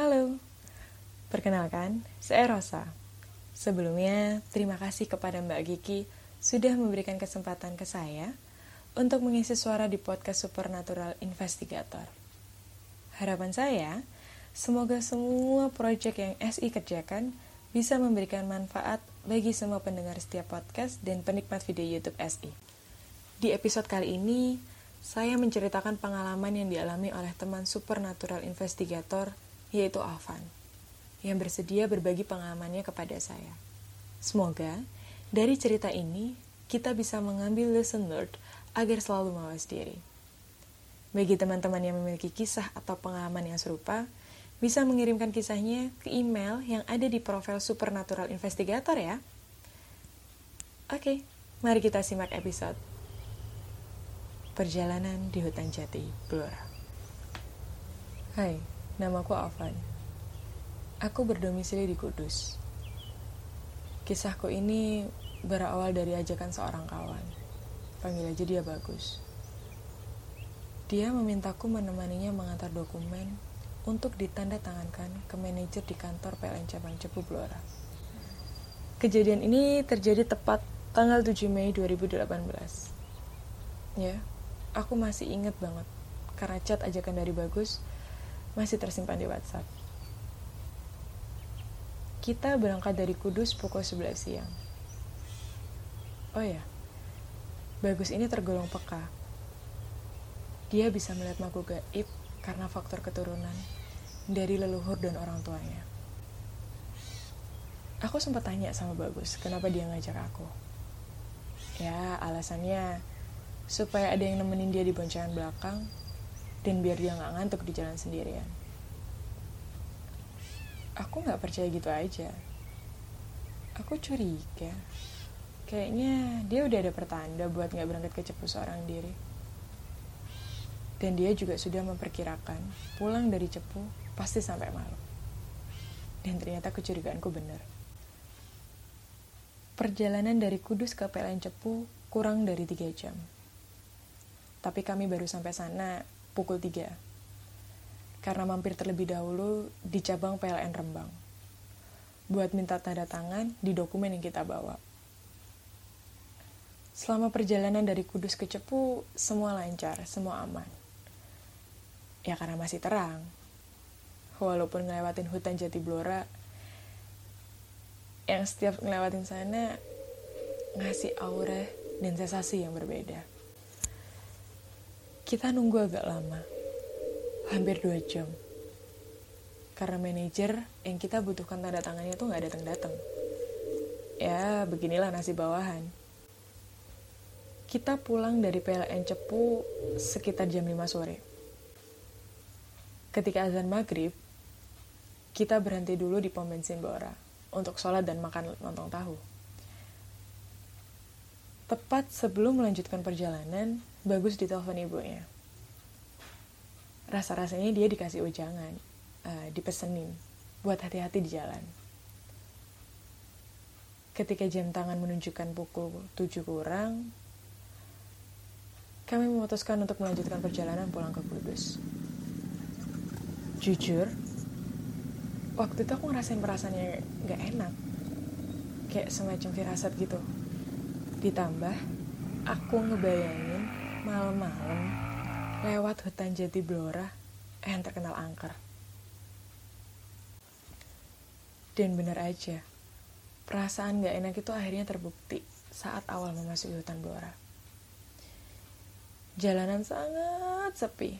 Halo, perkenalkan, saya Rosa. Sebelumnya, terima kasih kepada Mbak Giki sudah memberikan kesempatan ke saya untuk mengisi suara di podcast Supernatural Investigator. Harapan saya, semoga semua proyek yang SI kerjakan bisa memberikan manfaat bagi semua pendengar setiap podcast dan penikmat video YouTube SI. Di episode kali ini, saya menceritakan pengalaman yang dialami oleh teman supernatural investigator, yaitu Alvan, yang bersedia berbagi pengalamannya kepada saya. Semoga dari cerita ini kita bisa mengambil lesson learned agar selalu mawas diri. Bagi teman-teman yang memiliki kisah atau pengalaman yang serupa, bisa mengirimkan kisahnya ke email yang ada di profil Supernatural Investigator ya. Oke, mari kita simak episode Perjalanan di Hutan Jati, Blora. Hai, namaku Alvan. Aku berdomisili di Kudus. Kisahku ini berawal dari ajakan seorang kawan. Panggil aja dia bagus. Dia memintaku menemaninya mengantar dokumen untuk ditanda tangankan ke manajer di kantor PLN Cabang Cepu Blora. Kejadian ini terjadi tepat tanggal 7 Mei 2018. Ya, aku masih inget banget karena chat ajakan dari Bagus masih tersimpan di WhatsApp. Kita berangkat dari Kudus pukul 11 siang. Oh ya, Bagus ini tergolong peka. Dia bisa melihat makhluk gaib karena faktor keturunan dari leluhur dan orang tuanya. Aku sempat tanya sama Bagus, kenapa dia ngajak aku. Ya, alasannya supaya ada yang nemenin dia di boncengan belakang dan biar dia nggak ngantuk di jalan sendirian. Aku nggak percaya gitu aja. Aku curiga. Kayaknya dia udah ada pertanda buat nggak berangkat ke Cepu seorang diri. Dan dia juga sudah memperkirakan pulang dari Cepu pasti sampai malam. Dan ternyata kecurigaanku benar. Perjalanan dari Kudus ke PLN Cepu kurang dari tiga jam tapi kami baru sampai sana pukul 3. Karena mampir terlebih dahulu di cabang PLN Rembang. Buat minta tanda tangan di dokumen yang kita bawa. Selama perjalanan dari Kudus ke Cepu, semua lancar, semua aman. Ya karena masih terang. Walaupun ngelewatin hutan Jati Blora, yang setiap ngelewatin sana ngasih aura dan sensasi yang berbeda. Kita nunggu agak lama, hampir dua jam. Karena manajer yang kita butuhkan tanda tangannya tuh nggak datang-datang. Ya, beginilah nasib bawahan. Kita pulang dari PLN Cepu sekitar jam 5 sore. Ketika azan maghrib, kita berhenti dulu di pom bensin Bora untuk sholat dan makan lontong tahu. Tepat sebelum melanjutkan perjalanan, Bagus ditelepon ibunya. Rasa-rasanya dia dikasih ujangan, uh, dipesenin, buat hati-hati di jalan. Ketika jam tangan menunjukkan pukul 7 kurang, kami memutuskan untuk melanjutkan perjalanan pulang ke Kudus. Jujur, waktu itu aku ngerasain perasaannya gak enak. Kayak semacam firasat gitu. Ditambah, aku ngebayangin malam-malam lewat hutan jati blora yang terkenal angker. Dan benar aja, perasaan gak enak itu akhirnya terbukti saat awal memasuki hutan blora. Jalanan sangat sepi.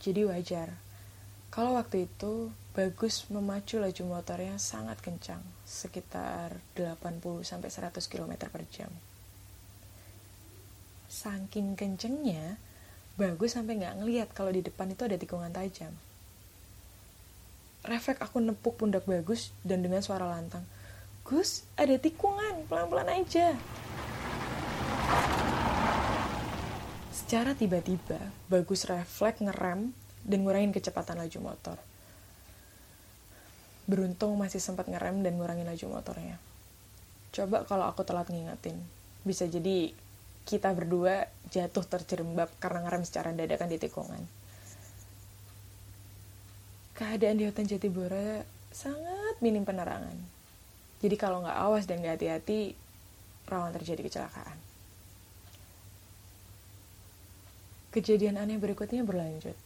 Jadi wajar kalau waktu itu Bagus memacu laju motornya sangat kencang, sekitar 80 100 km per jam saking kencengnya bagus sampai nggak ngeliat kalau di depan itu ada tikungan tajam. Refleks aku nepuk pundak bagus dan dengan suara lantang Gus ada tikungan pelan-pelan aja. Secara tiba-tiba bagus refleks ngerem dan ngurangin kecepatan laju motor. Beruntung masih sempat ngerem dan ngurangin laju motornya. Coba kalau aku telat ngingetin bisa jadi kita berdua jatuh terjerembab karena ngerem secara dadakan di tikungan. keadaan di hutan Jatibora sangat minim penerangan. Jadi kalau nggak awas dan nggak hati-hati, rawan terjadi kecelakaan. Kejadian aneh berikutnya berlanjut.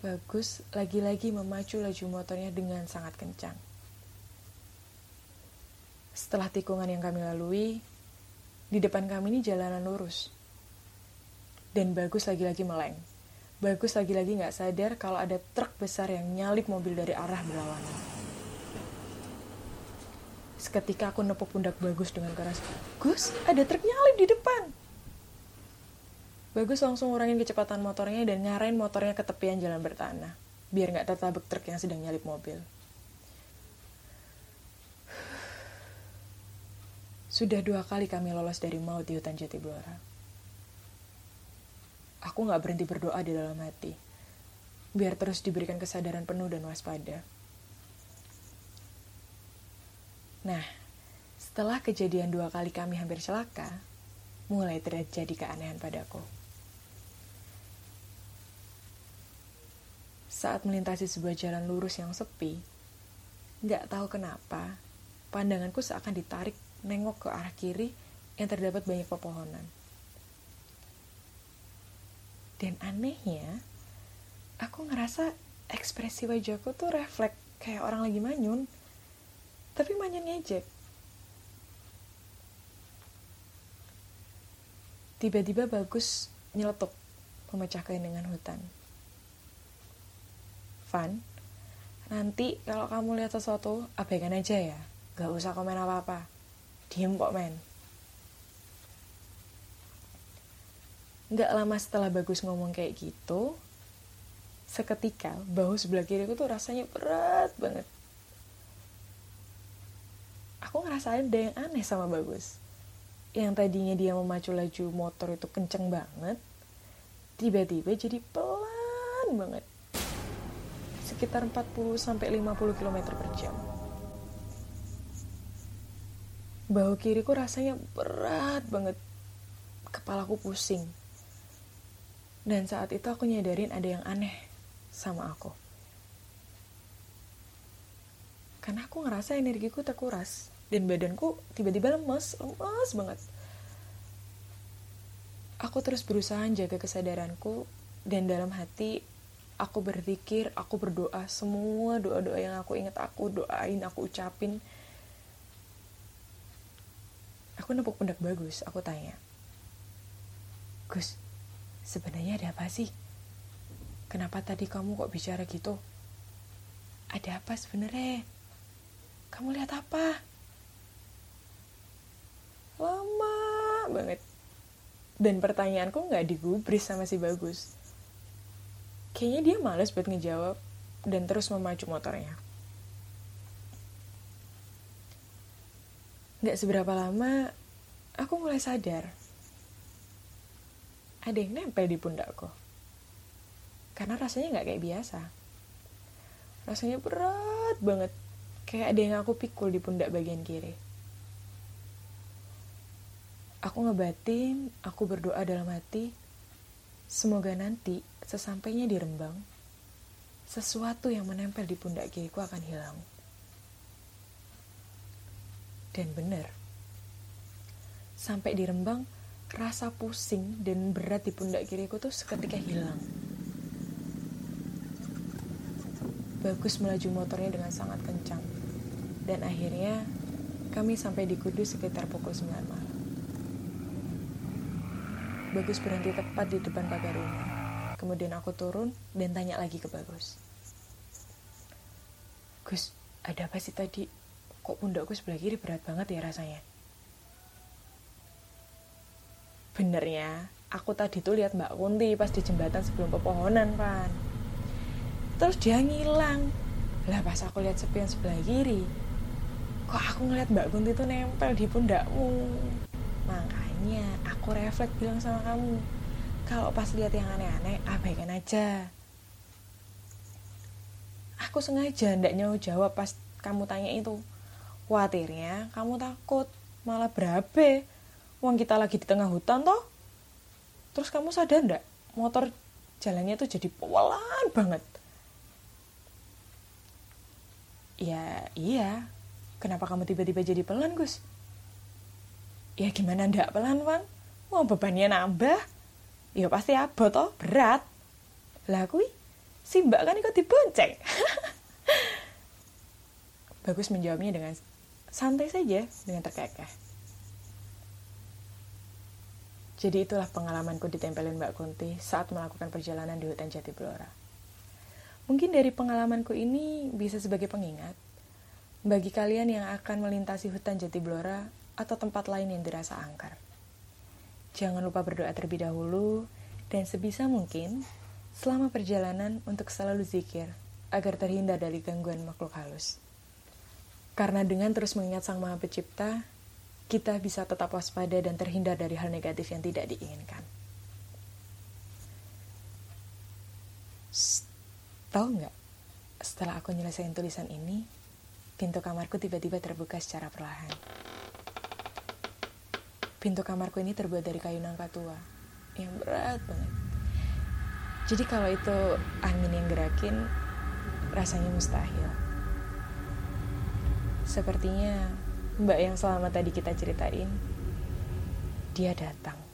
Bagus lagi-lagi memacu laju motornya dengan sangat kencang. Setelah tikungan yang kami lalui, di depan kami ini jalanan lurus. Dan Bagus lagi-lagi meleng. Bagus lagi-lagi nggak sadar kalau ada truk besar yang nyalip mobil dari arah berlawanan. Seketika aku nepuk pundak Bagus dengan keras. Gus, ada truk nyalip di depan. Bagus langsung ngurangin kecepatan motornya dan ngarahin motornya ke tepian jalan bertanah. Biar nggak tertabrak truk yang sedang nyalip mobil. Sudah dua kali kami lolos dari maut di hutan jati Blora. Aku nggak berhenti berdoa di dalam hati. Biar terus diberikan kesadaran penuh dan waspada. Nah, setelah kejadian dua kali kami hampir celaka, mulai terjadi keanehan padaku. Saat melintasi sebuah jalan lurus yang sepi, nggak tahu kenapa, pandanganku seakan ditarik nengok ke arah kiri yang terdapat banyak pepohonan. Dan anehnya, aku ngerasa ekspresi wajahku tuh refleks kayak orang lagi manyun. Tapi mainnya ngejek tiba-tiba bagus nyeletuk memecah dengan hutan. Van nanti kalau kamu lihat sesuatu abaikan aja ya. Gak usah komen apa-apa diem kok men Gak lama setelah Bagus ngomong kayak gitu, seketika bahu sebelah kiriku tuh rasanya berat banget aku ngerasain ada yang aneh sama Bagus. Yang tadinya dia memacu laju motor itu kenceng banget, tiba-tiba jadi pelan banget. Sekitar 40 sampai 50 km per jam. Bahu kiriku rasanya berat banget. Kepalaku pusing. Dan saat itu aku nyadarin ada yang aneh sama aku. Karena aku ngerasa energiku terkuras dan badanku tiba-tiba lemes lemes banget aku terus berusaha jaga kesadaranku dan dalam hati aku berpikir aku berdoa semua doa-doa yang aku ingat aku doain aku ucapin aku nepuk pundak bagus aku tanya Gus sebenarnya ada apa sih? Kenapa tadi kamu kok bicara gitu? Ada apa sebenarnya? Kamu lihat apa? Lama banget. Dan pertanyaanku nggak digubris sama si bagus. Kayaknya dia males buat ngejawab dan terus memacu motornya nggak seberapa lama aku mulai sadar. Ada yang nempel di pundakku karena rasanya nggak kayak biasa. Rasanya berat banget. Kayak ada yang aku pikul di pundak bagian kiri. Aku ngebatin, aku berdoa dalam hati, semoga nanti sesampainya di Rembang, sesuatu yang menempel di pundak kiriku akan hilang. Dan benar, sampai di Rembang, rasa pusing dan berat di pundak kiriku tuh seketika hilang. Bagus melaju motornya dengan sangat kencang. Dan akhirnya kami sampai di Kudus sekitar pukul 9 malam. Bagus berhenti tepat di depan pagar rumah. Kemudian aku turun dan tanya lagi ke Bagus. Gus, ada apa sih tadi? Kok pundakku sebelah kiri berat banget ya rasanya? Benernya, aku tadi tuh lihat Mbak Kunti pas di jembatan sebelum pepohonan, Pan. Terus dia ngilang. Lah pas aku lihat sepion sebelah kiri, kok aku ngeliat Mbak Kunti tuh nempel di pundakmu. Makanya aku refleks bilang sama kamu kalau pas lihat yang aneh-aneh abaikan aja aku sengaja ndak nyawa jawab pas kamu tanya itu khawatirnya kamu takut malah berabe. Uang kita lagi di tengah hutan toh. Terus kamu sadar ndak motor jalannya tuh jadi pelan banget? Ya iya. Kenapa kamu tiba-tiba jadi pelan Gus? Ya gimana ndak pelan bang mau bebannya nambah. Ya pasti abot toh berat. Lah kui si mbak kan ikut dibonceng. Bagus menjawabnya dengan santai saja dengan terkekeh jadi itulah pengalamanku ditempelin Mbak Kunti saat melakukan perjalanan di hutan Jati Blora. Mungkin dari pengalamanku ini bisa sebagai pengingat bagi kalian yang akan melintasi hutan Jati Blora atau tempat lain yang dirasa angker. Jangan lupa berdoa terlebih dahulu dan sebisa mungkin selama perjalanan untuk selalu zikir agar terhindar dari gangguan makhluk halus. Karena dengan terus mengingat Sang Maha Pencipta, kita bisa tetap waspada dan terhindar dari hal negatif yang tidak diinginkan. Tahu nggak? Setelah aku nyelesain tulisan ini, pintu kamarku tiba-tiba terbuka secara perlahan. Pintu kamarku ini terbuat dari kayu nangka tua, yang berat banget. Jadi kalau itu angin yang gerakin, rasanya mustahil. Sepertinya Mbak yang selama tadi kita ceritain, dia datang.